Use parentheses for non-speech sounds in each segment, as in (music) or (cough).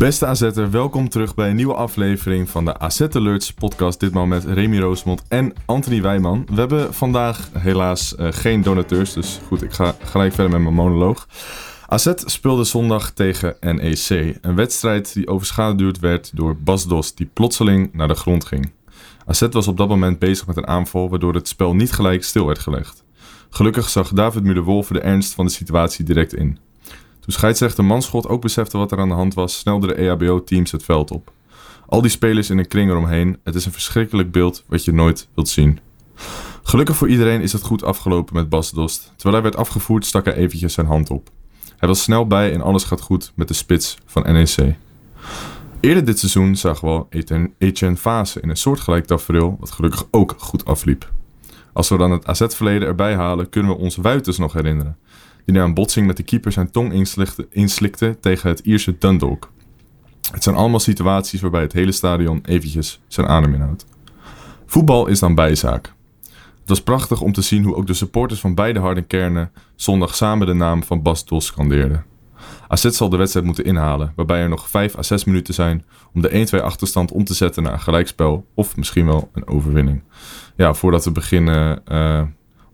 Beste AZ'er, welkom terug bij een nieuwe aflevering van de AZ Alerts podcast. Ditmaal met Remy Roosmond en Anthony Wijman. We hebben vandaag helaas eh, geen donateurs, dus goed, ik ga gelijk verder met mijn monoloog. AZ speelde zondag tegen NEC. Een wedstrijd die overschaduwd werd door Bas Dos, die plotseling naar de grond ging. AZ was op dat moment bezig met een aanval, waardoor het spel niet gelijk stil werd gelegd. Gelukkig zag David Müller-Wolfe de ernst van de situatie direct in. Toen scheidsrechter Manschot ook besefte wat er aan de hand was, snelden de EHBO-teams het veld op. Al die spelers in een kring eromheen, het is een verschrikkelijk beeld wat je nooit wilt zien. Gelukkig voor iedereen is het goed afgelopen met Bas Dost. Terwijl hij werd afgevoerd stak hij eventjes zijn hand op. Hij was snel bij en alles gaat goed met de spits van NEC. Eerder dit seizoen zagen we al Etienne Fase in een soortgelijk tafereel, wat gelukkig ook goed afliep. Als we dan het AZ-verleden erbij halen, kunnen we ons Wuiters nog herinneren. Die na een botsing met de keeper zijn tong inslikte, tegen het Ierse Dundalk. Het zijn allemaal situaties waarbij het hele stadion eventjes zijn adem inhoudt. Voetbal is dan bijzaak. Het was prachtig om te zien hoe ook de supporters van beide harde kernen zondag samen de naam van Bas Dos scandeerden. AZ zal de wedstrijd moeten inhalen, waarbij er nog 5 à 6 minuten zijn om de 1-2 achterstand om te zetten naar een gelijkspel of misschien wel een overwinning. Ja, voordat we beginnen, eh,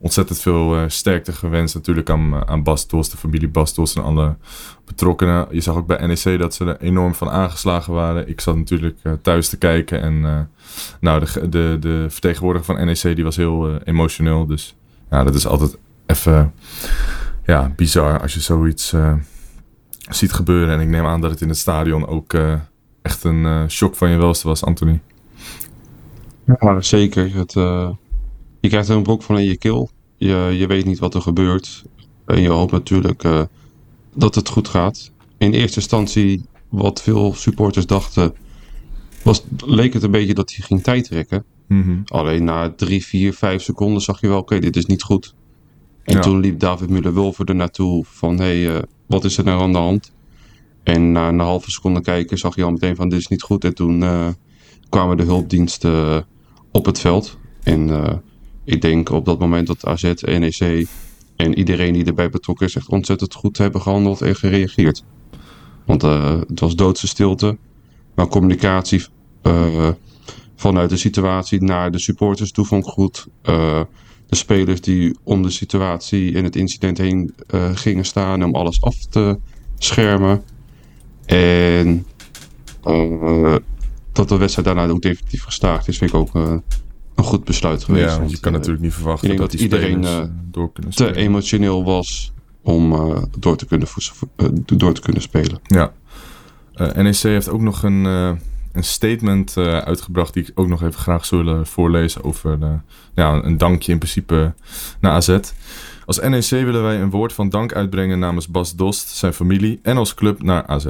ontzettend veel eh, sterkte gewenst natuurlijk aan, eh, aan Bas Dos, de familie Bas Dos en alle betrokkenen. Je zag ook bij NEC dat ze er enorm van aangeslagen waren. Ik zat natuurlijk eh, thuis te kijken en nou, de, de, de vertegenwoordiger van NEC die was heel emotioneel. Dus ja, dat is altijd even ja, bizar als je zoiets ziet gebeuren. En ik neem aan dat het in het stadion ook echt een shock van je welste was, Anthony. Ja, zeker. Het, je krijgt een brok van in je keel. Je, je weet niet wat er gebeurt. En je hoopt natuurlijk eh, dat het goed gaat. In eerste instantie, wat veel supporters dachten, was, leek het een beetje dat hij ging tijdrekken. Mhm. Alleen na drie, vier, vijf seconden zag je wel, oké, dit is niet goed. En Ja. toen liep David Müller-Wulver er naartoe van, hé, hey, eh, wat is er nou aan de hand? En na een halve seconde kijken zag je al meteen van, dit is niet goed. En toen eh, kwamen de hulpdiensten op het veld. En ik denk op dat moment dat AZ, NEC en iedereen die erbij betrokken is echt ontzettend goed hebben gehandeld en gereageerd. Want eh, het was doodse stilte. Maar communicatie eh, vanuit de situatie naar de supporters toe vond goed. Eh, de spelers die om de situatie en het incident heen gingen staan om alles af te schermen. En dat de wedstrijd daarna ook definitief gestaakt is, vind ik ook een goed besluit geweest. Ja, Want, je kan eh, natuurlijk niet verwachten dat, dat die iedereen, eh, door kunnen te emotioneel was om eh, door, te kunnen door te kunnen spelen. Ja. NEC heeft ook nog een, een statement uitgebracht die ik ook nog even graag zou willen voorlezen over ja, een dankje in principe naar AZ. Als NEC willen wij een woord van dank uitbrengen namens Bas Dost, zijn familie en als club naar AZ.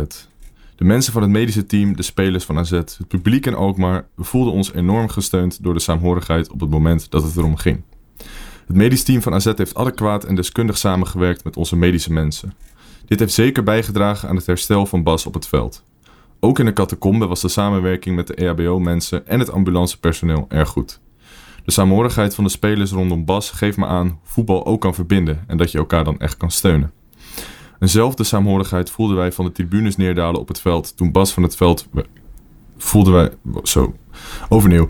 De mensen van het medische team, de spelers van AZ, het publiek in Alkmaar, we voelden ons enorm gesteund door de saamhorigheid op het moment dat het erom ging. Het medisch team van AZ heeft adequaat en deskundig samengewerkt met onze medische mensen. Dit heeft zeker bijgedragen aan het herstel van Bas op het veld. Ook in de catacombe was de samenwerking met de EHBO-mensen en het ambulancepersoneel erg goed. De saamhorigheid van de spelers rondom Bas geeft me aan voetbal ook kan verbinden en dat je elkaar dan echt kan steunen. Eenzelfde saamhorigheid voelden wij van de tribunes neerdalen op het veld toen Bas van het veld voelden wij zo overnieuw.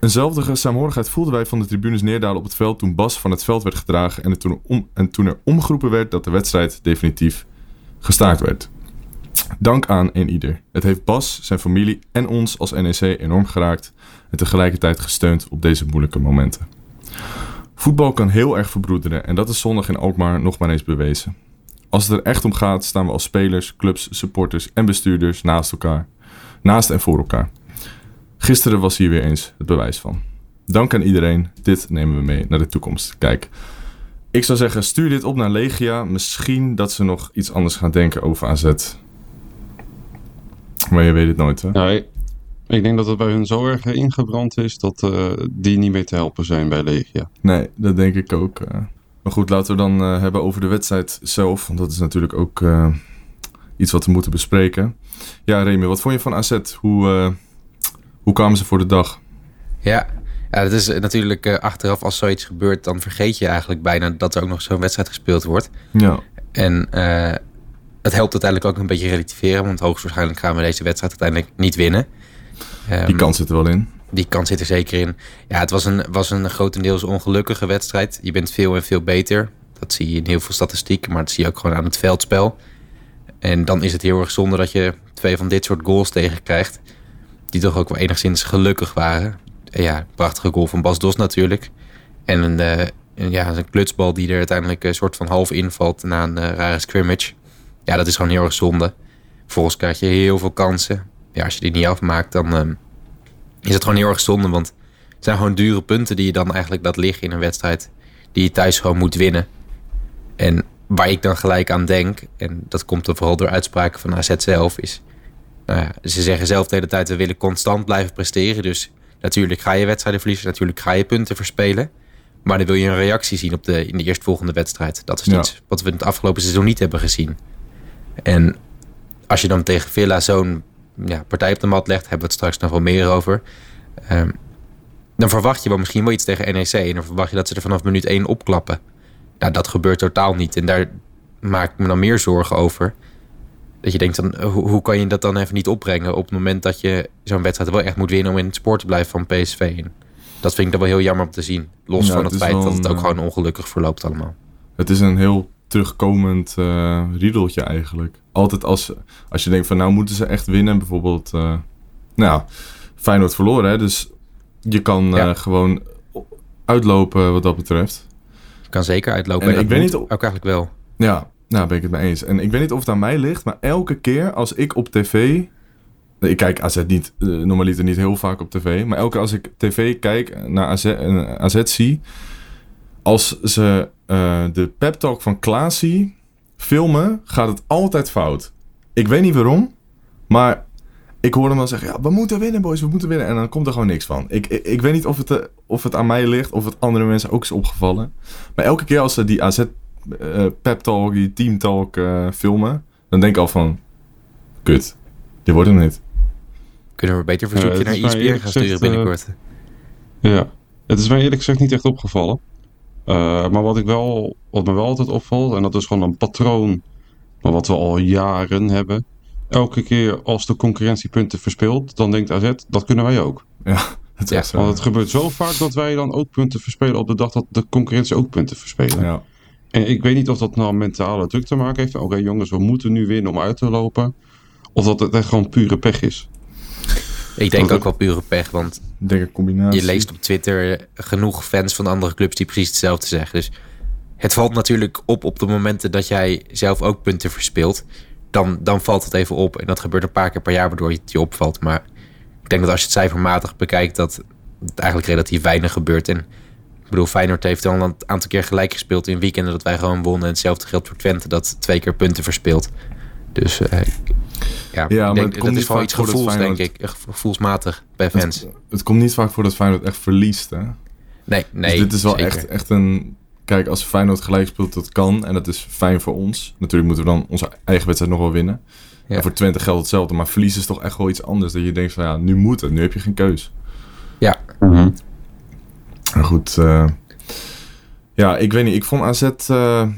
Eenzelfde saamhorigheid voelden wij van de tribunes neerdalen op het veld toen Bas van het veld werd gedragen en, toen, om, en toen er omgeroepen werd dat de wedstrijd definitief gestaakt werd. Dank aan een ieder. Het heeft Bas, zijn familie en ons als NEC enorm geraakt en tegelijkertijd gesteund op deze moeilijke momenten. Voetbal kan heel erg verbroederen en dat is zondag in Alkmaar nog maar eens bewezen. Als het er echt om gaat, staan we als spelers, clubs, supporters en bestuurders naast elkaar. Naast en voor elkaar. Gisteren was hier weer eens het bewijs van. Dank aan iedereen. Dit nemen we mee naar de toekomst. Kijk, ik zou zeggen, stuur dit op naar Legia. Misschien dat ze nog iets anders gaan denken over AZ. Maar je weet het nooit, hè? Ik, Ik denk dat het bij hun zo erg ingebrand is dat eh, die niet meer te helpen zijn bij Legia. Nee, dat denk ik ook. eh. Maar goed, laten we dan eh, hebben over de wedstrijd zelf. Want dat is natuurlijk ook eh, iets wat we moeten bespreken. Ja, Remy, wat vond je van AZ? Hoe, eh, hoe kwamen ze voor de dag? Ja, ja dat is natuurlijk achteraf als zoiets gebeurt, dan vergeet je eigenlijk bijna dat er ook nog zo'n wedstrijd gespeeld wordt. Ja, En het helpt uiteindelijk ook een beetje relativeren, want hoogstwaarschijnlijk gaan we deze wedstrijd uiteindelijk niet winnen. Ehm, die kans zit er wel in. Die kans zit er zeker in. Ja, het was een, was een grotendeels ongelukkige wedstrijd. Je bent veel en veel beter. Dat zie je in heel veel statistieken, maar dat zie je ook gewoon aan het veldspel. En dan is het heel erg zonde dat je twee van dit soort goals tegenkrijgt. Die toch ook wel enigszins gelukkig waren. En ja, prachtige goal van Bas Dos natuurlijk. En een, eh, een, ja, een klutsbal die er uiteindelijk een soort van half invalt na een eh, rare scrimmage. Ja, dat is gewoon heel erg zonde. Vervolgens krijg je heel veel kansen. Ja, als je die niet afmaakt, dan ehm, is het gewoon heel erg zonde. Want het zijn gewoon dure punten die je dan eigenlijk laat liggen in een wedstrijd. Die je thuis gewoon moet winnen. En waar ik dan gelijk aan denk, en dat komt er vooral door uitspraken van AZ zelf, is... Nou ja, ze zeggen zelf de hele tijd, we willen constant blijven presteren. Dus natuurlijk ga je wedstrijden verliezen, natuurlijk ga je punten verspelen. Maar dan wil je een reactie zien op de, in de eerstvolgende wedstrijd. Dat is Ja. iets wat we in het afgelopen seizoen niet hebben gezien. En als je dan tegen Villa zo'n ja, partij op de mat legt, hebben we het straks nog wel meer over. Ehm, dan verwacht je wel misschien wel iets tegen NEC. En dan verwacht je dat ze er vanaf minuut 1 opklappen. Nou, dat gebeurt totaal niet. En daar maak ik me dan meer zorgen over. Dat je denkt, dan, eh, hoe, hoe kan je dat dan even niet opbrengen op het moment dat je zo'n wedstrijd wel echt moet winnen om in het spoor te blijven van PSV. En dat vind ik dan wel heel jammer om te zien. Los Ja, van het feit dat het ook gewoon ongelukkig verloopt allemaal. Het is een heel terugkomend eh riedeltje eigenlijk. Altijd als, als je denkt van nou moeten ze echt winnen. Bijvoorbeeld, eh nou Feyenoord verloren hè. Dus je kan Ja. eh, gewoon uitlopen wat dat betreft. Je kan zeker uitlopen. En ik weet niet of- ook eigenlijk wel. Ja, nou ben ik het mee eens. En ik weet niet of het aan mij ligt, maar elke keer als ik op tv... Ik kijk AZ niet, normaliter niet heel vaak op tv. Maar elke keer als ik tv kijk naar AZ, AZ zie... Als ze eh, de pep talk van Klaas zie filmen, gaat het altijd fout. Ik weet niet waarom, maar ik hoor hem wel zeggen... Ja, we moeten winnen boys, we moeten winnen. En dan komt er gewoon niks van. Ik, ik, ik weet niet of het, eh, of het aan mij ligt, of het andere mensen ook is opgevallen. Maar elke keer als ze die AZ eh, pep talk, die team talk eh, filmen, dan denk ik al van, kut, dit wordt hem niet. Kunnen we beter een verzoekje naar ESPN eerlijk gaan sturen binnenkort. Ja, het is mij eerlijk gezegd niet echt opgevallen. Eh, maar wat, ik wel, wat me wel altijd opvalt, en dat is gewoon een patroon, maar wat we al jaren hebben. Elke keer als de concurrentie punten verspeelt, dan denkt AZ, dat kunnen wij ook. Ja, (laughs) het is echt zo. Want het gebeurt zo vaak dat wij dan ook punten verspelen op de dag dat de concurrentie ook punten verspelen. Ja. En ik weet niet of dat nou mentale druk te maken heeft. Oké jongens, we moeten nu winnen om uit te lopen. Of dat het echt gewoon pure pech is. Ik denk ook wel pure pech, want denk combinatie. je leest op Twitter genoeg fans van andere clubs die precies hetzelfde zeggen. Dus het valt natuurlijk op op de momenten dat jij zelf ook punten verspeelt. Dan, dan valt het even op. En dat gebeurt een paar keer per jaar waardoor het je opvalt. Maar ik denk dat als je het cijfermatig bekijkt, dat het eigenlijk relatief weinig gebeurt. En ik bedoel, Feyenoord heeft al een aantal keer gelijk gespeeld in weekenden dat wij gewoon wonnen. En hetzelfde geldt voor Twente dat twee keer punten verspeelt. Dus eh, ja, maar denk, het komt dat niet vaak iets voor dat gevoels, denk Feyenoord- ik. Gevoelsmatig bij fans. Het, het komt niet vaak voor dat Feyenoord echt verliest, hè? Nee, nee. dus dit is wel zeker. echt, echt een... Kijk, als Feyenoord gelijk speelt, dat kan. En dat is fijn voor ons. Natuurlijk moeten we dan onze eigen wedstrijd nog wel winnen. Ja. En voor Twente geldt hetzelfde. Maar verliezen is toch echt wel iets anders. Dat je denkt van, ja, nu moet het. Nu heb je geen keus. Ja, Maar goed, eh, ja, ik weet niet. Ik vond AZ eh,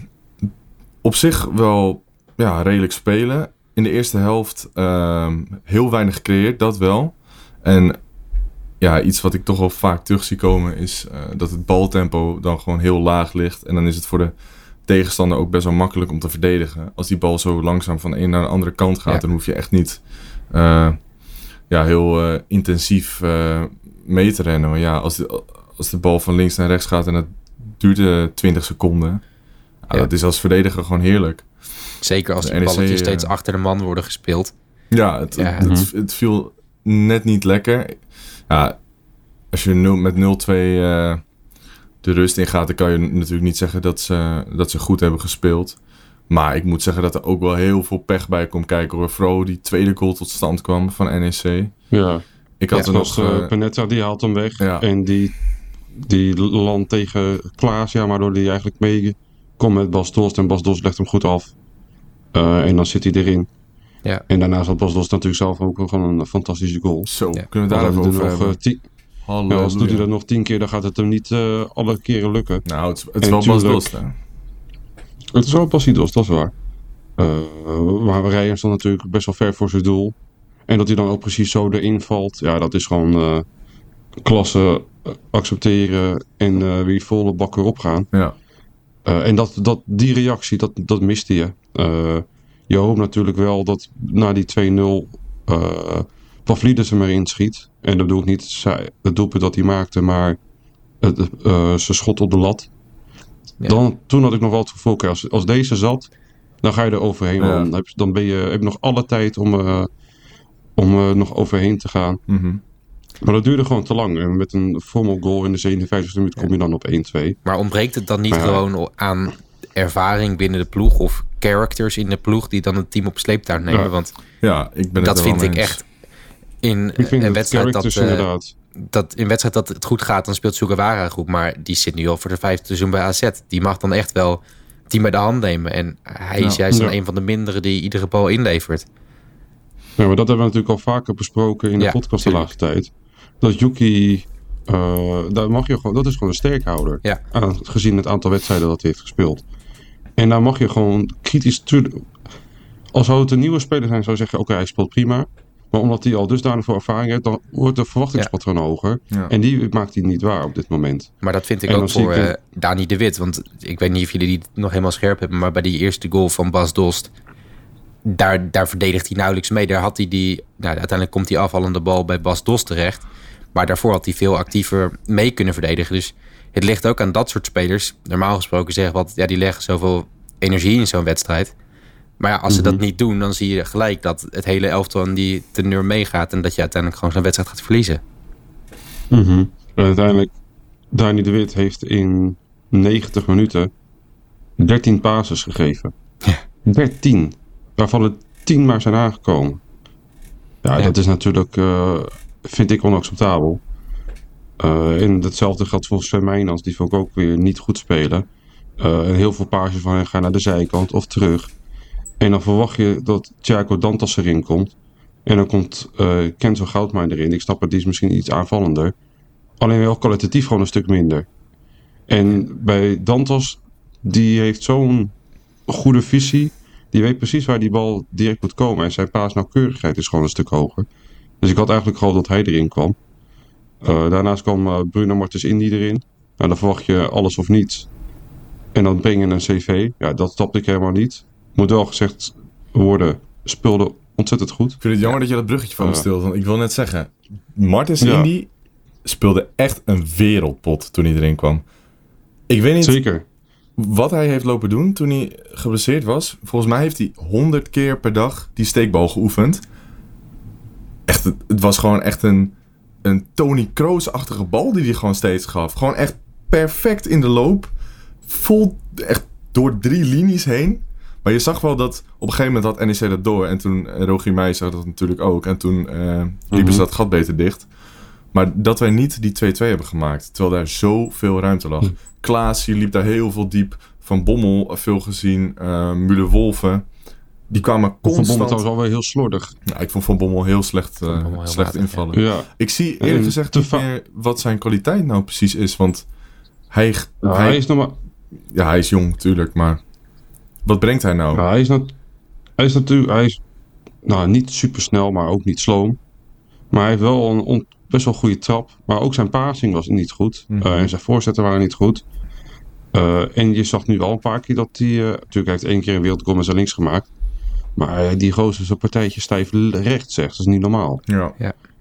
op zich wel ja, redelijk spelen. In de eerste helft eh, heel weinig gecreëerd, dat wel. En ja, iets wat ik toch wel vaak terug zie komen is eh, dat het baltempo dan gewoon heel laag ligt. En dan is het voor de tegenstander ook best wel makkelijk om te verdedigen. Als die bal zo langzaam van de een naar de andere kant gaat, Ja. dan hoef je echt niet eh, ja, heel eh, intensief mee te rennen. Maar ja, als de, als de bal van links naar rechts gaat en het duurt eh 20 seconden. Ja. Dat is als verdediger gewoon heerlijk. Zeker als De NEC, balletjes eh, steeds achter de man worden gespeeld. Ja, het, Ja. het, het, het viel net niet lekker. Ja, als je met 0-2 eh, de rust in gaat, dan kan je natuurlijk niet zeggen dat ze, dat ze goed hebben gespeeld. Maar ik moet zeggen dat er ook wel heel veel pech bij komt kijken hoor. Vooral die tweede goal tot stand kwam van NEC. Ja. Ik had er nog... eh, eh, Panetta, die haalt hem weg. Ja. En die, die land tegen Klaas, ja, waardoor hij eigenlijk mee komt met Bas Dost. En Bas Dost legt hem goed af. Eh, en dan zit hij erin. Ja. En daarnaast had Bas Dost natuurlijk zelf ook gewoon een fantastische goal. zo, Ja. kunnen we daar Als even over er nog, hebben? eh, tien- ja, als doet hij dat nog tien keer, dan gaat het hem niet eh, alle keren lukken. Nou, het, is- het is En wel Bas Dost, hè? Het is wel Bas Dost, dat is waar. Eh maar Rijden stond natuurlijk best wel ver voor zijn doel. En dat hij dan ook precies zo erin valt. Ja, dat is gewoon eh, klasse accepteren en eh, weer volle bak erop gaan. Ja. Eh, en dat, dat, die reactie, dat, dat miste je. Eh, je hoopt natuurlijk wel dat na die 2-0 eh Pavlidis hem erin schiet. En dat bedoel ik niet zij- het doelpunt dat hij maakte, maar het, zijn schot op de lat. Ja. Dan, toen had ik nog wel het gevoel, als, als deze zat, dan ga je er overheen. Dan, heb, je- dan ben je, heb je nog alle tijd om, om er nog overheen te gaan. Mhm. Maar dat duurde gewoon te lang. En met een formal goal in de 57e minuut kom je dan op 1-2. Maar ontbreekt het dan niet Maar ja. gewoon aan ervaring binnen de ploeg of characters in de ploeg die dan het team op sleeptouw nemen? Ja. Want Ja, ik ben het dat er vind ik echt in Ik vind een wedstrijd dat, eh, inderdaad. dat in wedstrijd dat het goed gaat, dan speelt Sugawara goed. Maar die zit nu al voor de vijfde seizoen bij AZ. Die mag dan echt wel het team bij de hand nemen. En hij is Ja. juist dan Ja. een van de minderen die iedere bal inlevert. Ja, maar dat hebben we natuurlijk al vaker besproken in de Ja, podcast de tuurlijk. laatste tijd. Dat Yuki, eh, daar mag je gewoon, dat is gewoon een sterkhouder. Ja. Aan, gezien het aantal wedstrijden dat hij heeft gespeeld. En daar mag je gewoon kritisch... Als zou het een nieuwe speler zijn, zou je zeggen, oké, hij speelt prima. Maar omdat hij al dusdanig veel ervaring heeft, dan wordt de verwachtingspatroon hoger. Ja. En die maakt hij niet waar op dit moment. Maar dat vind ik ook voor ik eh Dani de Wit. Want ik weet niet of jullie die nog helemaal scherp hebben. Maar bij die eerste goal van Bas Dost. Daar, daar verdedigt hij nauwelijks mee. Daar had hij die. Nou, uiteindelijk komt die afvallende bal bij Bas Dost terecht. Maar daarvoor had hij veel actiever mee kunnen verdedigen. Dus het ligt ook aan dat soort spelers. Normaal gesproken zeggen wat. Ja, die leggen zoveel energie in zo'n wedstrijd. Maar ja, als ze dat niet doen, dan zie je gelijk dat het hele elftal aan die teneur meegaat. En dat je uiteindelijk gewoon zo'n wedstrijd gaat verliezen. En uiteindelijk, Dani de Wit heeft in 90 minuten 13 passes gegeven. Ja. 13. Waarvan er 10 maar zijn aangekomen. Ja, Ja. dat is natuurlijk, eh, vind ik onacceptabel. Eh, en hetzelfde geldt voor Sven. Die vond ik ook weer niet goed spelen. En heel veel passes van hem gaan naar de zijkant of terug. En dan verwacht je dat Thiago Dantas erin komt. En dan komt eh Kenzo Goudmijn erin. Ik snap het, die is misschien iets aanvallender. Alleen wel kwalitatief gewoon een stuk minder. En bij Dantas, die heeft zo'n goede visie. Die weet precies waar die bal direct moet komen. En zijn paasnauwkeurigheid is gewoon een stuk hoger. Dus ik had eigenlijk gehoopt dat hij erin kwam. Eh, daarnaast kwam eh, Bruno Martens Indy erin. Nou, dan verwacht je alles of niets. En dan breng je een cv. Ja, dat stapte ik helemaal niet. Moet wel gezegd worden, speelde ontzettend goed. Ik vind het jammer dat je dat bruggetje van me Ja. stilt. Want ik wil net zeggen, Martins Ja. Indy speelde echt een wereldpot toen hij erin kwam. Ik weet niet Zeker. wat hij heeft lopen doen toen hij geblesseerd was. Volgens mij heeft hij 100 keer per dag die steekbal geoefend. Echt, het, was gewoon echt een, een Tony Kroos-achtige bal die hij gewoon steeds gaf. Gewoon echt perfect in de loop. Vol, echt door drie linies heen. Maar je zag wel dat op een gegeven moment had NEC dat door. En toen, eh, Rogier Meij zag dat natuurlijk ook. En toen eh liepen ze dat gat beter dicht. Maar dat wij niet die 2-2 hebben gemaakt. Terwijl daar zoveel ruimte lag. Klaas die liep daar heel veel diep. Van Bommel eh, veel gezien. eh Müller-Wolfen. Die kwamen Van Bommel constant... trouwens alweer heel slordig. Ja, ik vond Van Bommel heel slecht, eh, Bommel heel slecht matig, invallen. Ja. Ik zie eerlijk En gezegd te niet meer wat zijn kwaliteit nou precies is. Want hij, Nou, hij, hij is nog maar... ja, hij is jong natuurlijk, maar wat brengt hij nou? Ja, hij, is nat- hij is natuurlijk hij is, nou, niet super snel, maar ook niet sloom. Maar hij heeft wel een on- best wel goede trap. Maar ook zijn passing was niet goed. Mhm. Eh, en zijn voorzetten waren niet goed. Eh, en je zag nu wel een paar keer dat hij... eh, natuurlijk hij heeft één keer een wereldgoal met zijn links gemaakt. Maar eh, die gozer is een partijtje stijf rechts zegt. Dat is niet normaal. Ja.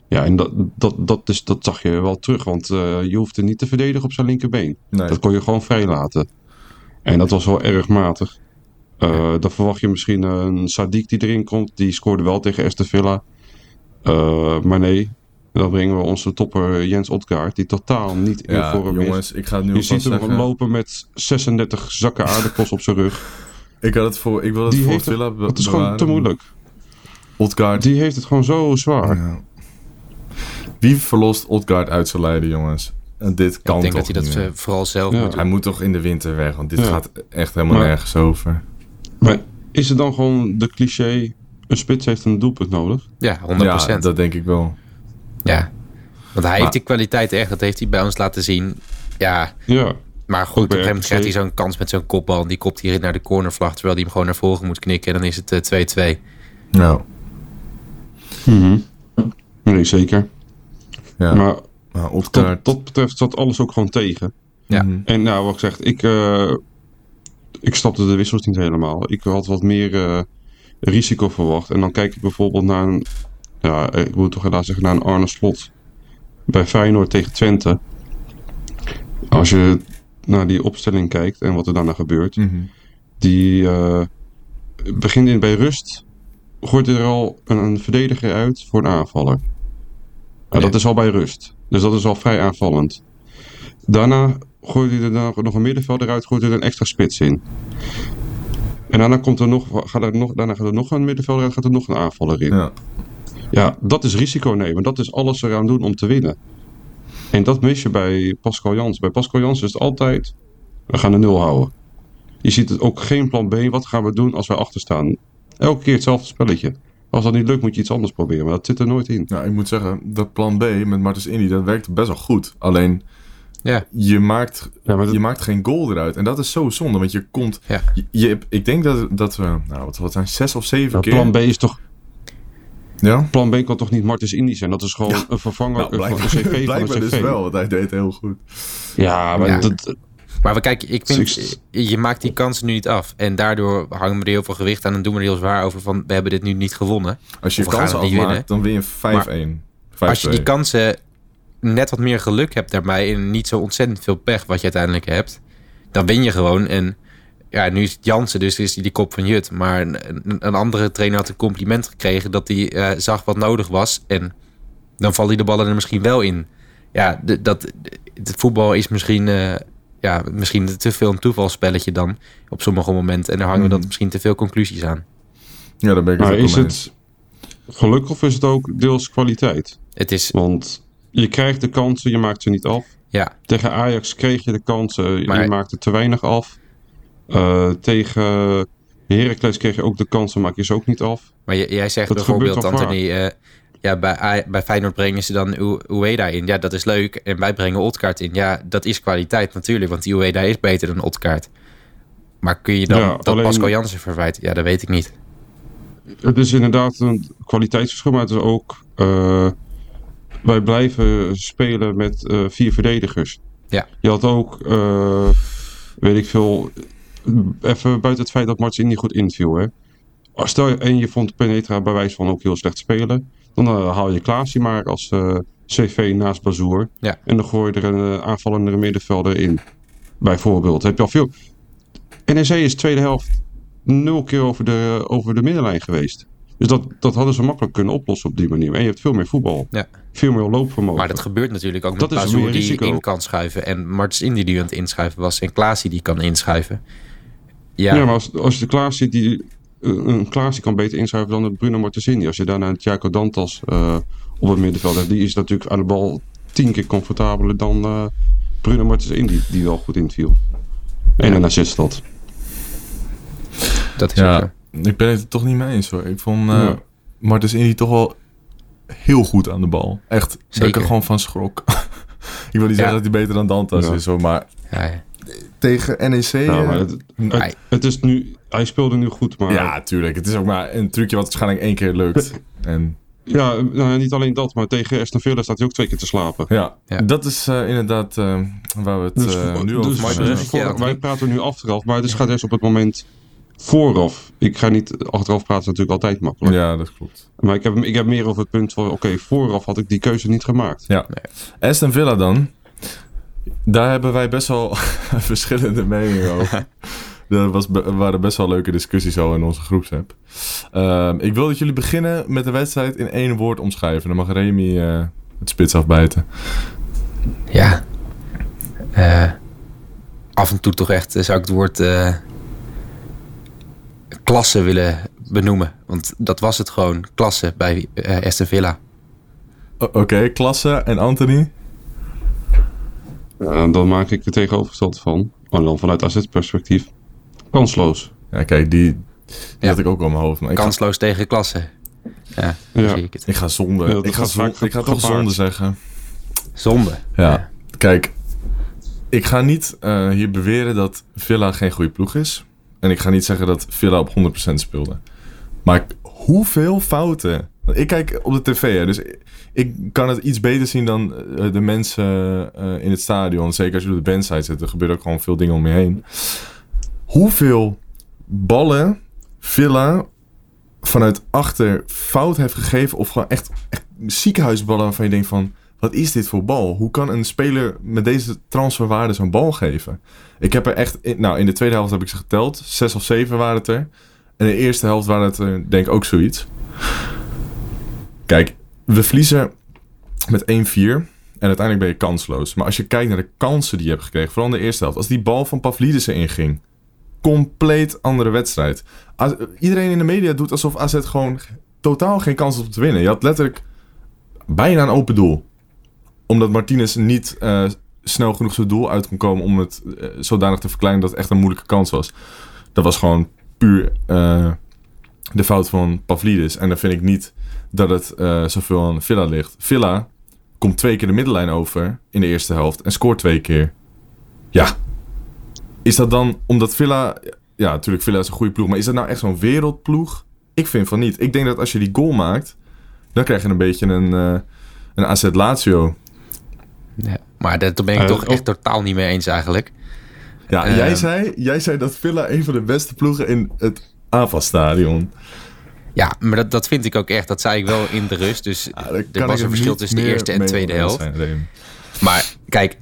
Ja, en dat, dat, dat, is, dat zag je wel terug. Want eh, je hoefde niet te verdedigen op zijn linkerbeen. Nee. Dat kon je gewoon vrij laten. En dat was wel erg matig. Eh, dan verwacht je misschien een Sadiq die erin komt. Die scoorde wel tegen Aston Villa. Eh, maar nee, dan brengen we onze topper Jens Odgaard. Die totaal niet in Ja, vorm is. jongens, ik ga het nu Je alvast ziet hem zeggen. lopen met 36 zakken aardappels op zijn rug. (laughs) Ik had het voor, ik wil het Die voor heeft het, Villa be- dat is gewoon te moeilijk. Odgaard. Die heeft het gewoon zo zwaar. Ja. Wie verlost Odgaard uit zijn lijden, jongens? En dit kan ik denk toch dat hij dat meer? eh, vooral zelf Ja. moet doen. Hij moet toch in de winter weg, want dit Ja. gaat echt helemaal Maar- nergens over. Maar is het dan gewoon de cliché... Een spits heeft een doelpunt nodig? Ja, 100%. Ja, Ja, dat denk ik wel. Want hij heeft die kwaliteit echt. Dat heeft hij bij ons laten zien. Ja, Ja. Maar goed, op bij een gegeven moment RKC. krijgt hij zo'n kans met zo'n kopbal. En die kopt hij naar de cornervlag. Terwijl hij hem gewoon naar voren moet knikken. En dan is het eh, 2-2. Nou, Nee, zeker. ja. Maar Maar dat betreft zat alles ook gewoon tegen. Ja. Mhm. En nou, wat ik zeg, ik, eh, ik stapte de wissels niet helemaal. Ik had wat meer eh, risico verwacht. En dan kijk ik bijvoorbeeld naar een, ja, ik moet toch helaas zeggen, naar een Arne Slot bij Feyenoord tegen Twente. Als je naar die opstelling kijkt en wat er daarna gebeurt. Mhm. Die eh, begint in, bij rust, gooit hij er al een, een verdediger uit voor een aanvaller. Nou, Dat is al bij rust. Dus dat is al vrij aanvallend. Daarna gooit hij er nog, nog een middenvelder uit, gooit hij er een extra spits in. En daarna, komt er nog, gaat er nog, daarna gaat er nog een middenvelder uit, gaat er nog een aanvaller in. Ja. Ja, dat is risico nemen. Dat is alles eraan doen om te winnen. En dat mis je bij Pascal Jans. Bij Pascal Jans is het altijd, we gaan de nul houden. Je ziet het ook geen plan B. Wat gaan we doen als wij achter staan? Elke keer hetzelfde spelletje. Als dat niet lukt, moet je iets anders proberen. Maar dat zit er nooit in. Nou, ik moet zeggen, dat plan B met Martens Indy, dat werkt best wel goed. Alleen, Ja, je maakt, Ja, dat- je maakt geen goal eruit. En dat is zo zonde, want je komt... Ja. Je, je- ik denk dat, dat we, nou, wat, wat zijn zes of zeven Maar keer... plan B is toch... Ja? Plan B kan toch niet Martens Indy zijn? Dat is gewoon Ja. een vervanger Nou, van de cv van de blijkbaar cv. dus wel, want hij deed heel goed. Ja, maar Ja. dat... maar we kijken, ik vind, je maakt die kansen nu niet af. En daardoor hangen we er heel veel gewicht aan en doen we er heel zwaar over van, we hebben dit nu niet gewonnen. Als je kansen afmaakt, dan win je 5-1. 5-2. Als je die kansen net wat meer geluk hebt daarbij en niet zo ontzettend veel pech wat je uiteindelijk hebt, dan win je gewoon. En ja, nu is het Jansen, dus is hij die kop van Jut. Maar een, een- andere trainer had een compliment gekregen dat hij eh, zag wat nodig was. En dan vallen die de ballen er misschien wel in. Ja, de, dat, de- het voetbal is misschien, eh, ja, misschien te veel een toevalspelletje dan op sommige momenten. En daar hangen we dan misschien te veel conclusies aan. Ja, daar ben ik het Maar is mee het geluk of is het ook deels kwaliteit? Het is, Want je krijgt de kansen, je maakt ze niet af. ja, Tegen Ajax kreeg je de kansen, Maar- je maakte te weinig af. Eh, tegen Heracles kreeg je ook de kansen, maak je ze ook niet af. Maar jij zegt Dat bijvoorbeeld, Anthony, eh, ja, bij, bij Feyenoord brengen ze dan Ueda in. Ja, dat is leuk. En wij brengen Otkaart in. Ja, dat is kwaliteit natuurlijk, want die Ueda is beter dan Otkaart. Maar kun je dan Ja, dat alleen- Pascal Jansen verwijten? Ja, dat weet ik niet. Het is inderdaad een kwaliteitsverschil, maar het is ook... eh, wij blijven spelen met vier verdedigers. Ja. Je had ook, weet ik veel... Even buiten het feit dat Martins niet goed inviel, hè. Als Stel je, en je vond Penetra bij wijze van ook heel slecht spelen... dan eh, haal je Klaasje maar als eh, CV naast Bazoer. Ja. En dan gooi je er een eh, aanvallende middenvelder in. Bijvoorbeeld. Heb je al veel... NEC is tweede helft nul keer over de, over de middenlijn geweest. Dus dat, dat hadden ze makkelijk kunnen oplossen op die manier. En je hebt veel meer voetbal. Ja. Veel meer loopvermogen. Maar dat gebeurt natuurlijk ook Dat met Bazoer die risico. in kan schuiven. En Martens Indy die aan het inschuiven was. En Klaasie die kan inschuiven. Ja, ja. maar als, als je de Klaas ziet, die, eh, een Klaas die kan beter inschuiven dan een Bruno Martensini. Als je daarna een Thiago Dantas eh, op het middenveld hebt. Die is natuurlijk aan de bal tien keer comfortabeler dan eh, Bruno Martensini. Die, die wel goed inviel. En een assist had. dat is ook. Ja, ik ben het er toch niet mee eens hoor. Ik vond eh Ja. Martens Indy toch wel heel goed aan de bal. Echt, dat ik Zeker. er gewoon van schrok. (laughs) ik wil niet zeggen dat hij beter dan Dantas Ja. is hoor, maar Ja, ja. Tegen NEC... Ja, eh, maar het, Nee. het, het is nu, hij speelde nu goed, maar ja, tuurlijk. Het is ook maar een trucje wat waarschijnlijk één keer lukt. En Ja, nou, niet alleen dat, maar tegen Aston Villa staat hij ook twee keer te slapen. ja, Ja. dat is eh, inderdaad eh, waar we het Dus, eh, nu dus, over hebben. voor- Anthony. wij praten nu achteraf, maar het gaat eerst op het moment vooraf. Ik ga niet achteraf praten, is natuurlijk altijd makkelijk. Ja, dat klopt. Maar ik heb, ik heb meer over het punt van, oké, vooraf had ik die keuze niet gemaakt. Ja. Aston Villa dan. Daar hebben wij best wel (laughs) verschillende meningen over. Er was, waren best wel leuke discussies al in onze groepsapp. Ehm, ik wil dat jullie beginnen met de wedstrijd in één woord omschrijven. Dan mag Remy eh, het spits afbijten. Ja. Eh, af en toe toch echt eh, zou ik het woord klasse willen benoemen. Want dat was het gewoon, klasse bij Aston Villa. Oké, Klasse en Anthony. Dan maak ik het tegenovergestelde van. Maar dan vanuit AZ-perspectief. Kansloos. Ja, kijk, die, die Ja. had ik ook al in mijn hoofd. Maar ik ga, Kansloos tegen klasse. Ja, zie ik het. ik ga zonde. Ja, ik ga, gaat zon- vaak ik ga toch zonde zeggen. Zonde. Ja. Kijk, ik ga niet eh, hier beweren dat Villa geen goede ploeg is. En ik ga niet zeggen dat Villa op 100% speelde. Maar hoeveel fouten... Ik kijk op de tv, hè, dus ik- ik kan het iets beter zien dan eh, de mensen eh, in het stadion. Zeker als je op de bandside zit, er gebeuren ook gewoon veel dingen om je heen. Hoeveel ballen Villa vanuit achter fout heeft gegeven... of gewoon echt, echt ziekenhuisballen waarvan je denkt van... Wat is dit voor bal? Hoe kan een speler met deze transferwaarde zo'n bal geven? Ik heb er echt... in- nou, in de tweede helft heb ik ze geteld. Zes of zeven waren het er. En in de eerste helft waren het er denk ik ook zoiets. Kijk, we verliezen met 1-4. En uiteindelijk ben je kansloos. Maar als je kijkt naar de kansen die je hebt gekregen... vooral in de eerste helft. Als die bal van Pavlidis erin ging... compleet andere wedstrijd. Az- iedereen in de media doet alsof AZ gewoon totaal geen kans had om te winnen. Je had letterlijk bijna een open doel omdat Martinez niet eh, snel genoeg zijn doel uit kon komen om het eh, zodanig te verkleinen dat het echt een moeilijke kans was. Dat was gewoon puur eh, de fout van Pavlidis. En dan vind ik niet dat het eh, zoveel aan Villa ligt. Villa komt twee keer de middenlijn over in de eerste helft en scoort twee keer. Ja. Is dat dan omdat Villa... Ja, natuurlijk, Villa is een goede ploeg. Maar is dat nou echt zo'n wereldploeg? Ik vind van niet. Ik denk dat als je die goal maakt, dan krijg je een beetje een, eh een AZ Lazio Ja. Maar daar ben ik Eh, toch ook- echt totaal niet mee eens eigenlijk. Ja, Ehm. jij, zei, jij zei dat Villa een van de beste ploegen in het AFA-stadion. Ja, maar dat, dat vind ik ook echt. Dat zei ik wel in de rust. Dus er was een verschil tussen de eerste en de tweede helft. Maar kijk,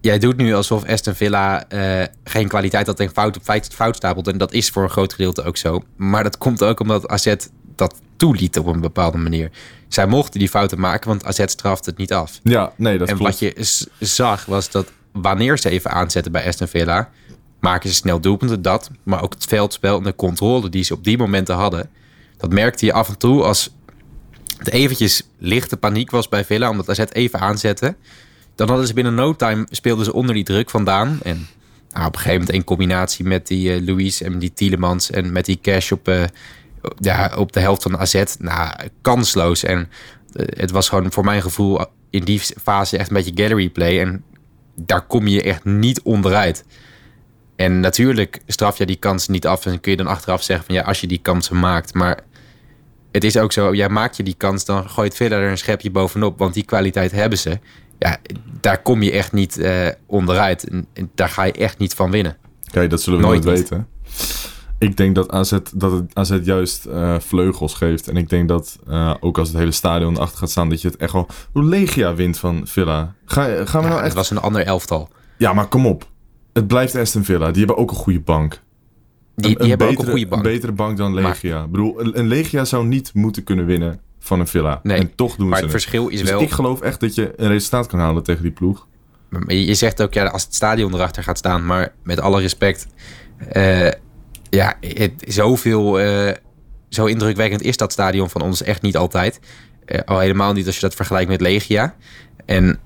jij doet nu alsof Aston Villa eh, geen kwaliteit had en fout feit, fout stapelt. En dat is voor een groot gedeelte ook zo. Maar dat komt ook omdat AZ dat toeliet op een bepaalde manier. Zij mochten die fouten maken, want AZ straft het niet af. Ja, nee, dat en klopt. wat je zag was dat wanneer ze even aanzetten bij Aston Villa... maken ze snel doelpunten, dat. Maar ook het veldspel en de controle die ze op die momenten hadden... dat merkte je af en toe als het eventjes lichte paniek was bij Villa... omdat AZ even aanzette. Dan hadden ze binnen no time speelden ze onder die druk vandaan. En nou, op een gegeven moment in combinatie met die eh Luis en die Tielemans... en met die cash op, eh, ja, op de helft van AZ. Nou, kansloos. En eh, het was gewoon voor mijn gevoel in die fase echt een beetje gallery play. En daar kom je echt niet onderuit. En natuurlijk straf je die kansen niet af. En kun je dan achteraf zeggen van ja, als je die kansen maakt. Maar het is ook zo, ja, maak je die kans, dan gooit verder er een schepje bovenop. Want die kwaliteit hebben ze. Ja, daar kom je echt niet eh, onderuit. En, en daar ga je echt niet van winnen. Kijk, dat zullen we nooit, weten. Ik denk dat AZ, dat het AZ juist eh, vleugels geeft. En ik denk dat eh, ook als het hele stadion achter gaat staan, dat je het echt wel... Hoe Legia wint van Villa. Ga, gaan we Ja, nou het echt... was een ander elftal. Ja, maar kom op. Het blijft Aston Villa. Die hebben ook een goede bank. Die, die hebben ook een goede bank. Een betere bank dan Legia. Ik bedoel, een, een Legia zou niet moeten kunnen winnen van een Villa. Nee, en toch doen maar ze het verschil is Dus wel... ik geloof echt dat je een resultaat kan halen tegen die ploeg. Je zegt ook, ja, als het stadion erachter gaat staan, maar met alle respect, eh, ja, het, zoveel, eh, zo indrukwekkend is dat stadion van ons echt niet altijd. Eh, al helemaal niet als je dat vergelijkt met Legia. En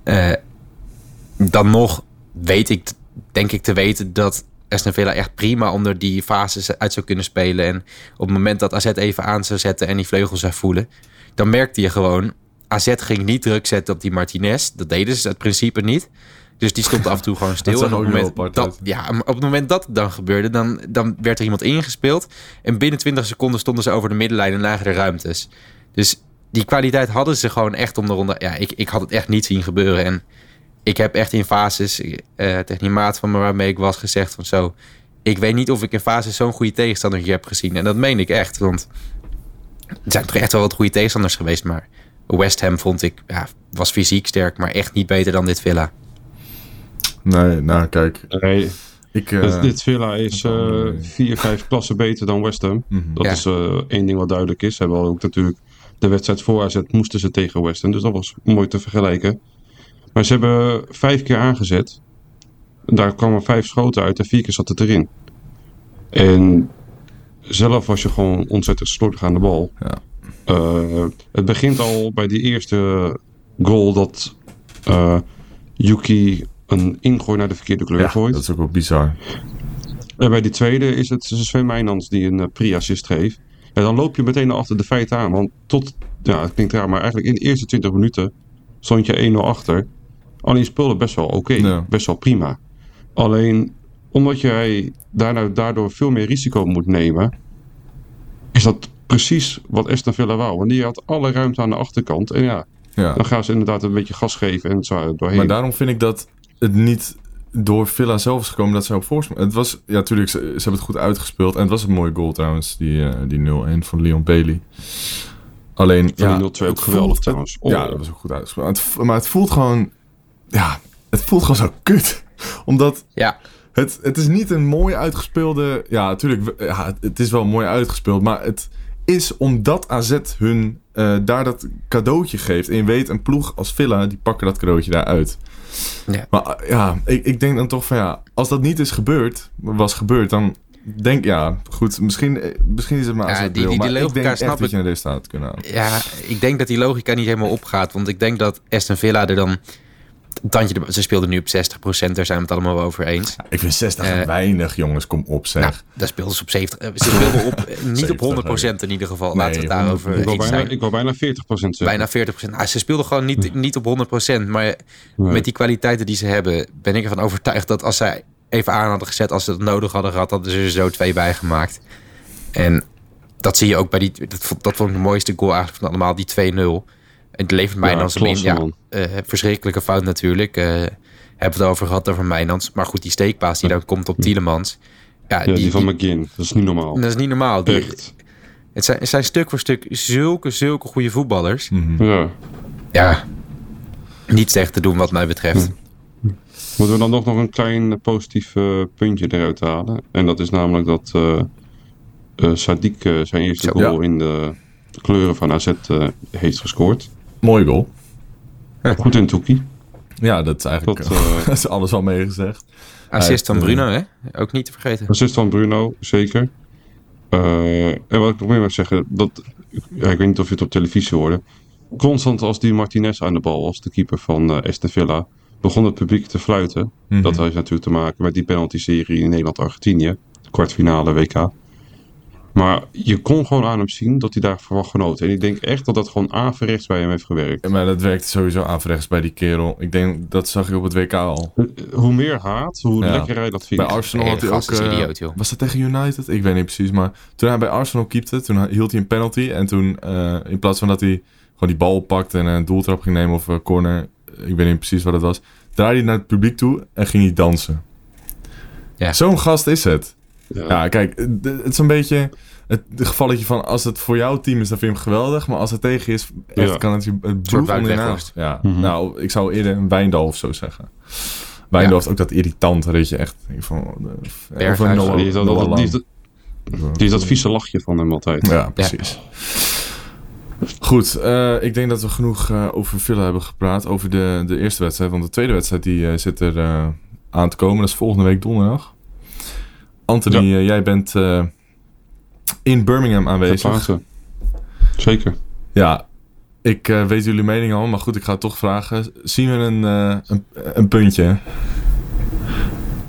dan nog weet ik, denk ik te weten dat Aston Villa echt prima onder die fases uit zou kunnen spelen. En op het moment dat AZ even aan zou zetten en die vleugels zou voelen, dan merkte je gewoon, AZ ging niet druk zetten op die Martinez. Dat deden ze het principe niet. Dus die stond af en toe gewoon (laughs) stil. en op het, moment dat, ja, op het moment dat het dan gebeurde, dan, dan werd er iemand ingespeeld. En binnen 20 seconden stonden ze over de middenlijn en lagen er ruimtes. Dus die kwaliteit hadden ze gewoon echt om de ronde. Ja, ik, ik had het echt niet zien gebeuren. En ik heb echt in fases, eh tegen die maat van me waarmee ik was, gezegd van zo. Ik weet niet of ik in fases zo'n goede tegenstander hier heb gezien. En dat meen ik echt. Want er zijn toch echt wel wat goede tegenstanders geweest. Maar West Ham vond ik, ja, was fysiek sterk, maar echt niet beter dan dit Villa. Nee, nou kijk. Nee, Ik, eh, dit, dit Villa is eh, nee. vier, vijf klassen beter dan West Ham. mhm. Dat Ja. is eh, één ding wat duidelijk is. Ze hebben ook natuurlijk de wedstrijd voor AZ moesten ze tegen West Ham. Dus dat was mooi te vergelijken. Maar ze hebben vijf keer aangezet. Daar kwamen vijf schoten uit en vier keer zat het erin. En zelf was je gewoon ontzettend slordig aan de bal. Ja. Eh, het begint al bij die eerste goal dat eh, Yuki een ingooi naar de verkeerde kleur Ja, gooit. dat is ook wel bizar. En bij die tweede is het Sven Meijnans die een uh, pre-assist geeft. En dan loop je meteen achter de feiten aan. Want tot, ja, het klinkt raar, maar eigenlijk in de eerste 20 minuten stond je 1-0 achter. Alleen speelde best wel oké, Ja. best wel prima. Alleen omdat jij daarna, daardoor veel meer risico moet nemen, is dat precies wat Aston Villa wou. Want die had alle ruimte aan de achterkant. En ja, Ja. dan gaan ze inderdaad een beetje gas geven en zo doorheen. Maar daarom vind ik dat het niet door Villa zelf is gekomen dat ze op voorsprong. Het was, ja, natuurlijk, ze, ze hebben het goed uitgespeeld. En het was een mooie goal trouwens, die, eh, die 0-1 van Leon Bailey. Alleen, ja, die 0-2 ook het geweldig voelt- trouwens. Oh. Ja, dat was ook goed uitgespeeld. Maar het, maar het voelt gewoon, ja, het voelt gewoon zo kut. Omdat Ja, het, het is niet een mooi uitgespeelde. Ja, natuurlijk. Ja, het, is wel mooi uitgespeeld. Maar het is omdat AZ hun eh, daar dat cadeautje geeft. En je weet, een ploeg als Villa, die pakken dat cadeautje daaruit. Ja. Maar eh, ja, ik, ik denk dan toch van ja, als dat niet is gebeurd, was gebeurd, dan denk ja, goed, misschien, eh, misschien is het maar Ja, die- die- wil, die maar ik logica denk echt snap dat ik. je een resultaat had kunnen halen. ja, ik denk dat die logica niet helemaal opgaat. Want ik denk dat Aston Villa er dan... Tandje, ze speelden nu op 60%, daar zijn we het allemaal wel over eens. Ik vind 60 Eh, weinig, jongens, kom op zeg. Nou, daar speelden ze op 70. eh, Ze speelden op, eh, niet 70, op (laughs) 100% in ieder geval. Nee, Laten we het daarover ik, wou eens bijna, zijn. ik wou bijna 40% zeggen. Bijna 40%. Nou, ze speelden gewoon niet, niet op 100%. Maar met die kwaliteiten die ze hebben, ben ik ervan overtuigd dat als zij even aan hadden gezet, als ze het nodig hadden gehad, hadden ze er zo twee bij gemaakt. En dat zie je ook bij die. Dat, dat vond ik de mooiste goal eigenlijk van allemaal, die 2-0. Het levert Mijnans Ja, in. eh, verschrikkelijke fout natuurlijk. Eh hebben we het over gehad over Mijnans. Maar goed, die steekpaas die dan komt op Tielemans. Ja, Ja, die, van McGinn. Dat is niet normaal. dat is niet normaal. Die- Echt. het, zijn, het zijn stuk voor stuk zulke, zulke goede voetballers. Ja. Ja, niets tegen te doen wat mij betreft. Moeten we dan nog, nog een klein positief eh, puntje eruit halen. En dat is namelijk dat eh eh, Sadiq zijn eerste Zo, goal in de kleuren van AZ eh, heeft gescoord. Mooie goal. Goed in Toekie. Ja, dat is eigenlijk Dat, eh, (laughs) is alles al meegezegd. Assist van Bruno, hè? Ook niet te vergeten. Assist van Bruno, zeker. Eh, en wat ik nog meer wil zeggen, dat, ja, ik weet niet of je het op televisie hoorde. Constant als die Martinez aan de bal was, de keeper van eh Aston Villa, begon het publiek te fluiten. Mhm. Dat heeft natuurlijk te maken met die penalty-serie in Nederland-Argentinië, kwartfinale WK. Maar je kon gewoon aan hem zien dat hij daarvan had genoten. En ik denk echt dat dat gewoon averechts bij hem heeft gewerkt. Maar dat werkt sowieso averechts bij die kerel. Ik denk, dat zag ik op het WK al. Hoe meer haat, hoe Ja. lekker hij dat vindt. Bij Arsenal had hij ook... eh, idioot, joh. was dat tegen United? Ik weet niet precies. Maar toen hij bij Arsenal keepte, toen hield hij een penalty. En toen, eh, in plaats van dat hij gewoon die bal oppakte en een doeltrap ging nemen of een corner... Ik weet niet precies wat het was. Draaide hij naar het publiek toe en ging hij dansen. Ja. Zo'n gast is het. Ja. Ja, kijk, het is een beetje het gevalletje van als het voor jouw team is, dan vind je hem geweldig. Maar als het tegen is, echt, Ja. kan het je het bloed naast. Ja, Mhm. nou, ik zou eerder een Wijndal of zo zeggen. Wijndal heeft ook dat irritante, weet je, echt. van, eh, Berghuis. een Noah- die, is dat, Noah die, is Lang. dat, die is dat vieze lachje van hem altijd. Ja, precies. Goed, eh, ik denk dat we genoeg eh, over Villa hebben gepraat. Over de, de eerste wedstrijd. Want de tweede wedstrijd die, zit er eh, aan te komen. Dat is volgende week donderdag. Anthony, eh, jij bent eh, in Birmingham aanwezig. Zeker. Ja, ik eh, weet jullie mening al, maar goed, ik ga het toch vragen. Zien we een, eh, een, een puntje?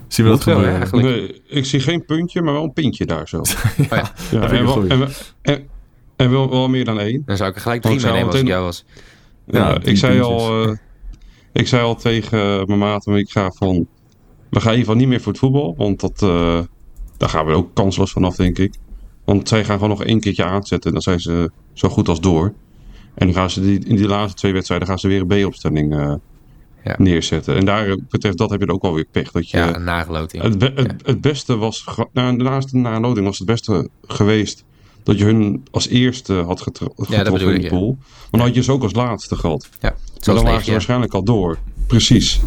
Zien we dat gebeuren? eigenlijk. Nee, ik zie geen puntje, maar wel een pintje daar zo. (laughs) ja. Ja, en, wel, en, en, en wel, wel meer dan één. Dan zou ik er gelijk drie meenemen als ik jou was. Ja, ik, zei al, eh, ik zei al tegen mijn maat, maar ik ga van... We gaan in ieder geval niet meer voor het voetbal, want dat, eh, daar gaan we ook kansloos vanaf, denk ik. Want zij gaan gewoon nog één keertje aanzetten en dan zijn ze zo goed als door. En dan gaan ze die, in die laatste twee wedstrijden gaan ze weer een B-opstelling eh, Ja. neerzetten. En daar betreft dat heb je ook alweer pech. Dat je, Ja, een nageloting. Het, be- het, het beste was, nou, naast de naloding was het beste geweest dat je hun als eerste had getro getroffen bedoel in de ja. pool. Maar dan had je ze ook als laatste gehad. Ja, Maar dan waren ze waarschijnlijk al door. Precies.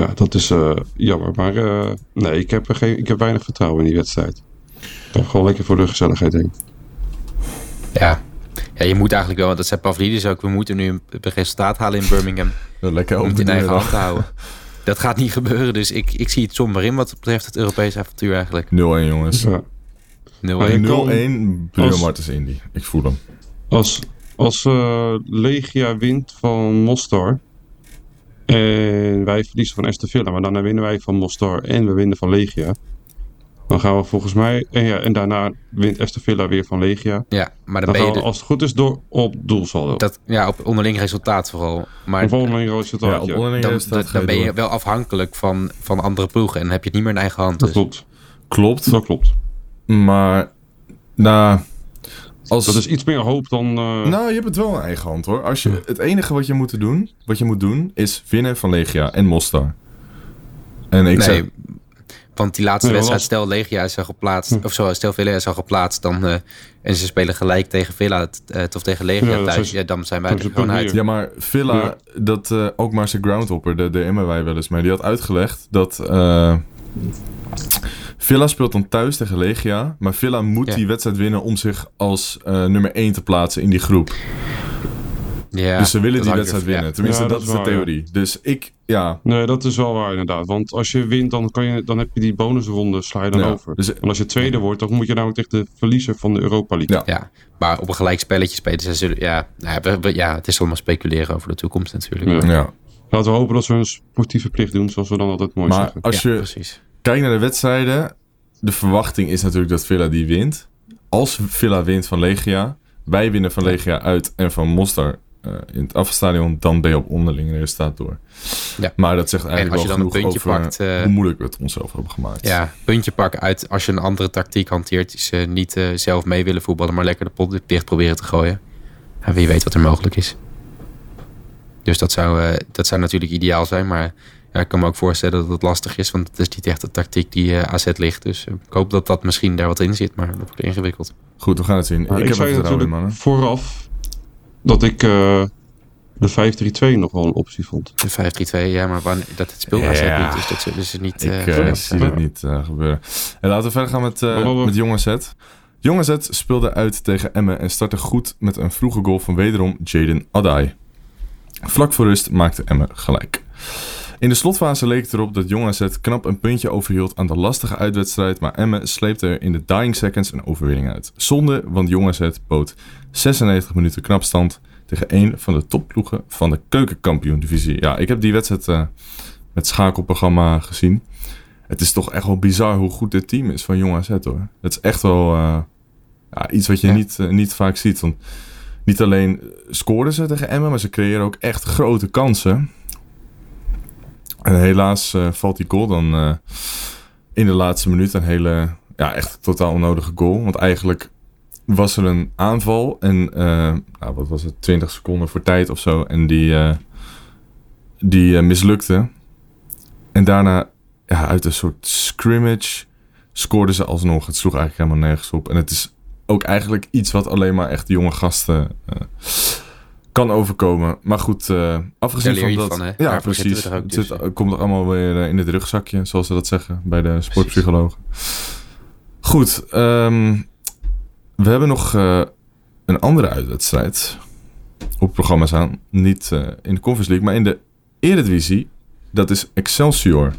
Ja, dat is eh, jammer. Maar eh, nee, ik heb, geen, ik heb weinig vertrouwen in die wedstrijd. Dan gewoon lekker voor de gezelligheid heen. Ja. ja, je moet eigenlijk wel, want dat zei Pavlidis ook, we moeten nu een, resultaat halen in Birmingham (laughs) Ja, Lekker om het in eigen hand te houden. (laughs) Dat gaat niet gebeuren, dus ik, ik zie het somber in wat betreft het Europese avontuur eigenlijk. 0-1. 0-1 jongens. 0-1 Ja. Maar je kan- Bruno als- Martens Indy. Ik voel hem. Als, Als eh, Legia wint van Mostar en wij verliezen van Aston Villa, maar daarna winnen wij van Mostar en we winnen van Legia. Dan gaan we volgens mij, en, ja, en daarna wint Aston Villa weer van Legia. Ja, maar dan Dan ben gaan als het goed is, door op doelsaldo. Dat, ja, op onderling resultaat vooral. Maar Een volgende resultaat, Ja, op onderling dan, resultaat dan, dan ben je door. wel afhankelijk van, van andere ploegen. En heb je het niet meer in eigen hand. Dat Dus. klopt. Klopt, Dat klopt. maar... Nou, als... Dat is iets meer hoop dan... eh, Nou, je hebt het wel in eigen hand hoor. Als je, het enige wat je moet doen, wat je moet doen, is winnen van Legia en Mostar. En ik Nee, want die laatste Nee, wedstrijd, was- stel Legia is al geplaatst, of zo, stel Villa is al geplaatst, dan, eh, en ze spelen gelijk tegen Villa eh, of tegen Legia Ja, thuis, is- ja, dan zijn wij er gewoon een uit. ja, maar Villa, Ja. dat eh, ook maar zijn groundhopper, de DM'en wij wel eens mee, die had uitgelegd dat eh, Villa speelt dan thuis tegen Legia, maar Villa moet Ja. die wedstrijd winnen om zich als eh, nummer 1 te plaatsen in die groep. Ja, dus ze willen die wedstrijd winnen. ja. Tenminste, Ja, dat, dat is is de theorie. Dus ik, ja. Nee, dat is wel waar inderdaad. Want als je wint, dan, kan je, dan heb je die bonusronde sla je dan Ja, over. dus- en als je tweede wordt, dan moet je namelijk tegen de verliezer van de Europa League. Ja. Ja, maar op een gelijk spelletje spelen ze zullen, ja, nou ja, we- we- ja, het is allemaal speculeren over de toekomst natuurlijk. Ja. ja. Laten we hopen dat ze hun sportieve plicht doen, zoals we dan altijd mooi Maar zeggen. als Ja, je precies. Kijkt naar de wedstrijden, de verwachting is natuurlijk dat Villa die wint. Als Villa wint van Legia, wij winnen van Legia uit en van Mostar eh, in het afstadion, dan ben je op onderling resultaat door. Ja. Maar dat zegt eigenlijk als je wel dan een puntje over pakt, eh, hoe moeilijk we het onszelf hebben gemaakt. Ja, puntje pakken uit als je een andere tactiek hanteert. Die ze niet eh, zelf mee willen voetballen, maar lekker de pot dicht proberen te gooien. En wie weet wat er mogelijk is. Dus dat zou, dat zou natuurlijk ideaal zijn. Maar ja, ik kan me ook voorstellen dat het lastig is. Want het is niet echt de tactiek die eh AZ ligt. Dus eh, ik hoop dat dat misschien daar wat in zit. Maar dat wordt ingewikkeld. Goed, we gaan het zien. Maar ik, ik, heb zei in, natuurlijk mannen. vooraf dat ik eh, de 5-3-2 nog wel een optie vond. De 5-3-2, ja, maar wanneer, dat het speelt AZ Ja. niet. Dus dat zullen ze niet... Ik zie niet eh, gebeuren. En laten we verder gaan met, eh met Jonge Z. Jonge Z speelde uit tegen Emmen en startte goed met een vroege goal van wederom Jaden Adai. Vlak voor rust maakte Emmen gelijk. In de slotfase leek het erop dat Jong AZ knap een puntje overhield aan de lastige uitwedstrijd, maar Emmen sleepte er in de dying seconds een overwinning uit. Zonde, want Jong AZ bood 96 minuten knapstand tegen een van de topploegen van de keukenkampioen-divisie. Ja, ik heb die wedstrijd eh, met schakelprogramma gezien. Het is toch echt wel bizar hoe goed dit team is van Jong AZ hoor. Het is echt wel eh, ja, iets wat je Ja. niet, eh, niet vaak ziet. Want niet alleen scoren ze tegen Emmen, maar ze creëren ook echt grote kansen. En helaas eh, valt die goal dan eh, in de laatste minuut een hele, ja, echt totaal onnodige goal. Want eigenlijk was er een aanval en, eh, nou, wat was het, 20 seconden voor tijd of zo. En die, die mislukte. En daarna, ja, uit een soort scrimmage, scoorden ze alsnog. Het sloeg eigenlijk helemaal nergens op. En het is ook eigenlijk iets wat alleen maar echt jonge gasten kan overkomen. Maar goed, eh afgezien van dat... van, hè? Ja, precies. er het dus, zit, hè? komt er allemaal weer eh, in het rugzakje, zoals ze dat zeggen bij de sportpsychologen. Goed, ehm, we hebben nog eh, een andere uitwedstrijd op het programma staan. Niet in de Conference League, maar in de Eredivisie. Dat is Excelsior.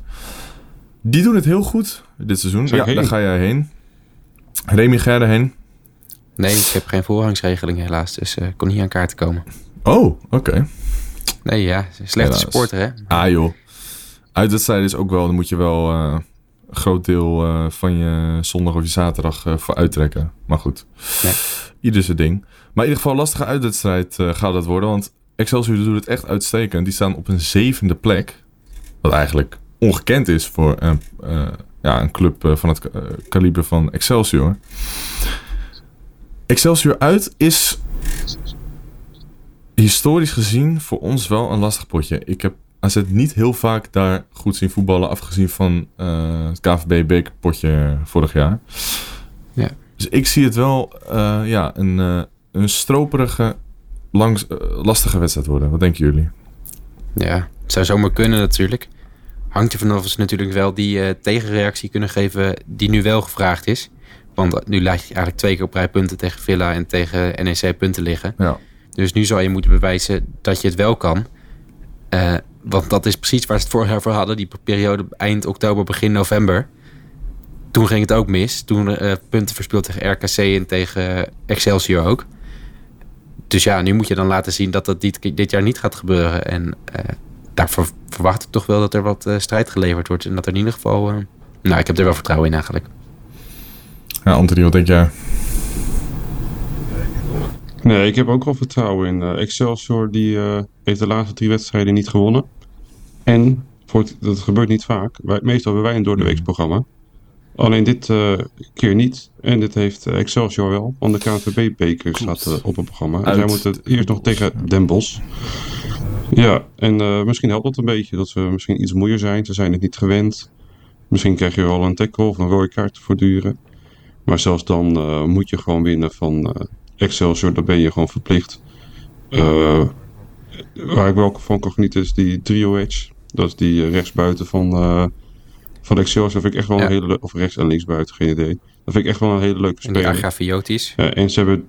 Die doen het heel goed dit seizoen. Ja, daar heen? ga jij heen. Remy, ga jij erheen? Nee, ik heb geen voorrangsregeling helaas. Dus eh, ik kon niet aan kaarten komen. Oh, oké. Nee, ja. Slechte supporter, hè? Ah joh. Uitwedstrijden is ook wel, dan moet je wel eh, een groot deel eh, van je zondag of je zaterdag eh, voor uittrekken. Maar goed, Ja. ieder zijn ding. Maar in ieder geval, lastige uitwedstrijd gaat dat worden. Want Excelsior doet het echt uitstekend. Die staan op een zevende plek. Wat eigenlijk ongekend is voor een, ja, een club van het kaliber van Excelsior. Excelsior uit is historisch gezien voor ons wel een lastig potje. Ik heb AZ niet heel vaak daar goed zien voetballen, afgezien van eh, het KVB bekerpotje vorig jaar. Ja. Dus ik zie het wel eh, ja, een, eh, een stroperige, langs, lastige wedstrijd worden. Wat denken jullie? Ja, het zou zomaar kunnen natuurlijk. Hangt er vanaf of ze natuurlijk wel die tegenreactie kunnen geven die nu wel gevraagd is. Want nu laat je eigenlijk twee keer op rij punten tegen Villa en tegen NEC punten liggen. Ja. Dus nu zou je moeten bewijzen dat je het wel kan. Eh, want dat is precies waar ze het vorig jaar voor hadden. Die periode eind oktober, begin november. Toen ging het ook mis. Toen eh, punten verspeeld tegen RKC en tegen Excelsior ook. dus ja, nu moet je dan laten zien dat dat dit, dit jaar niet gaat gebeuren. En uh, daarvoor verwacht ik toch wel dat er wat strijd geleverd wordt. En dat er in ieder geval... Nou, ik heb er wel vertrouwen in eigenlijk. Ja, Anthony, wat denk jij? Nee, ik heb ook wel vertrouwen in. Uh, Excelsior die uh, heeft de laatste drie wedstrijden niet gewonnen. En, voor het, dat gebeurt niet vaak, wij, meestal hebben wij een doordeweeksprogramma. Alleen dit uh, keer niet. En dit heeft Excelsior wel. Want de KNVB-beker staat op het programma. En zij moeten eerst nog tegen Den Bosch. Ja, en misschien helpt dat een beetje. Dat we misschien iets moeier zijn. Ze zijn het niet gewend. Misschien krijg je wel een tackle of een rode kaart voortduren. Maar zelfs dan moet je gewoon winnen van Excelsior, daar ben je gewoon verplicht. Uh, waar ik wel van kan genieten is die trio edge. Dat is die rechtsbuiten van, uh, van Excelsior. Dat vind ik echt wel ja. een hele Of rechts en linksbuiten, geen idee. Dat vind ik echt wel een hele leuke speler. En die Agrafiotis. Ja, en ze hebben...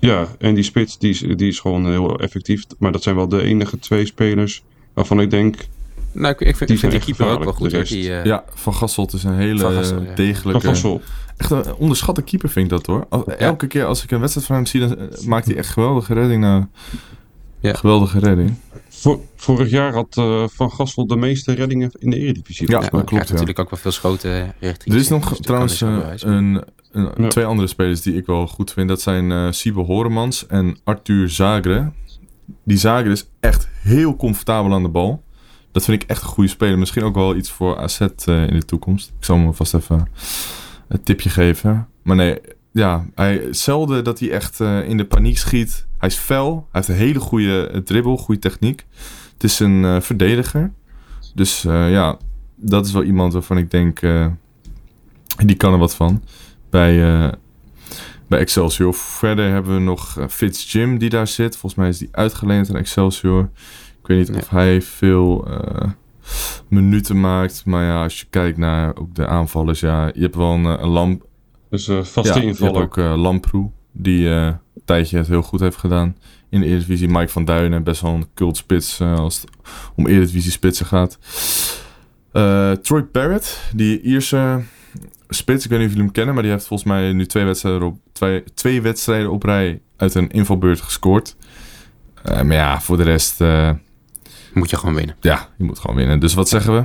Ja, en die spits die is, die is gewoon heel effectief. Maar dat zijn wel de enige twee spelers waarvan ik denk... Nou, ik, ik vind, ik vind die keeper ook wel goed. Die, uh... Ja, Van Gasselt is een hele Gassel, ja. degelijke... Van Gassel. Echt een onderschatte keeper vind ik dat hoor. Elke keer als ik een wedstrijd van hem zie, dan maakt hij echt geweldige redding. Nou, ja. Geweldige redding. Vor, vorig jaar had uh, Van Gassel de meeste reddingen in de Eredivisie. Ja, dat klopt. Ja. natuurlijk ook wel veel schoten richting. Er is nog dus trouwens uh, een, een, ja. twee andere spelers die ik wel goed vind. Dat zijn uh, Siebe Horemans en Arthur Zagre. Die Zagre is echt heel comfortabel aan de bal. Dat vind ik echt een goede speler. Misschien ook wel iets voor AZ in de toekomst. Ik zal hem vast even een tipje geven. Maar nee, ja, hij, zelden dat hij echt uh, in de paniek schiet. Hij is fel. Hij heeft een hele goede dribbel, goede techniek. Het is een verdediger. Dus ja, dat is wel iemand waarvan ik denk... die kan er wat van. Bij, bij Excelsior. Verder hebben we nog Fitz Jim die daar zit. Volgens mij is die uitgeleend aan Excelsior. Ik weet niet nee. of hij veel minuten maakt. Maar ja, als je kijkt naar ook de aanvallers, ja, je hebt wel een, een lamp. Dus uh, vaste ja, invaller. Je hebt ook uh, Lamproe, die uh, een tijdje het heel goed heeft gedaan in de Eredivisie. Mike van Duinen, best wel een cultspits als het om Eredivisie spitsen gaat. Troy Barrett, die Ierse spits, ik weet niet of jullie hem kennen, maar die heeft volgens mij nu twee wedstrijden op, twee, twee wedstrijden op rij uit een invalbeurt gescoord. maar ja, voor de rest moet je gewoon winnen. Ja, je moet gewoon winnen. Dus wat zeggen we?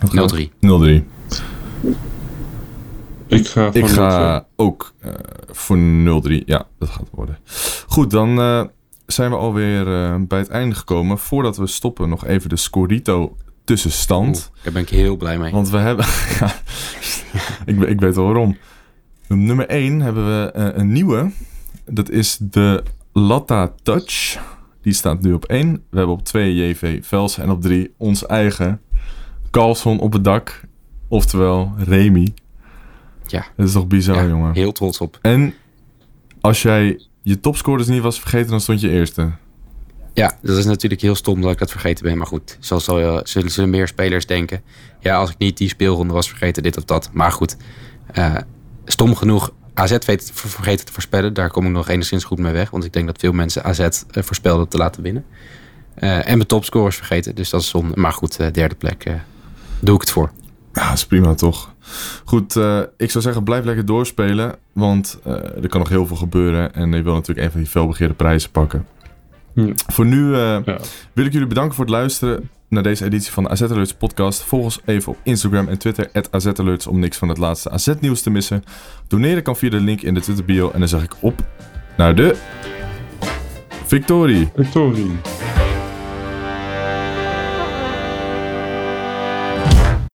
0-3. 0-3. Ik ga, ik ga ook uh, voor 0-3. Ja, dat gaat worden. Goed, dan uh, zijn we alweer uh, bij het einde gekomen. Voordat we stoppen, nog even de Scorito tussenstand. Oeh, daar ben ik heel blij mee. Want we hebben... (laughs) ja, (laughs) ik, ik weet wel waarom. Nummer 1 hebben we een nieuwe. Dat is de Latta Touch. Die staat nu op 1. We hebben op 2 JV Vels en op 3 ons eigen Carlson op het dak. Oftewel Remy. Ja. Dat is toch bizar, ja, jongen. Heel trots op. En als jij je topscorers niet was vergeten, dan stond je eerste. Ja, dat is natuurlijk heel stom dat ik dat vergeten ben. Maar goed, zoals zal, zullen, zullen meer spelers denken. Ja, als ik niet die speelronde was vergeten, dit of dat. Maar goed, uh, stom genoeg AZ weet vergeten te voorspellen. Daar kom ik nog enigszins goed mee weg. Want ik denk dat veel mensen AZ uh, voorspelden te laten winnen. Uh, en mijn topscorers vergeten. Dus dat is zonde. Maar goed, uh, derde plek doe ik het voor. Ja, dat is prima toch. Goed, ik zou zeggen blijf lekker doorspelen. Want er kan nog heel veel gebeuren. En je wil natuurlijk een van die felbegeerde prijzen pakken. Hm. Voor nu ja. wil ik jullie bedanken voor het luisteren naar deze editie van de AZ Alerts podcast. Volg ons even op Instagram en Twitter, AZ Alerts, om niks van het laatste AZ-nieuws te missen. Doneren kan via de link in de Twitter bio. En dan zeg ik op naar de... Victorie! Victorie!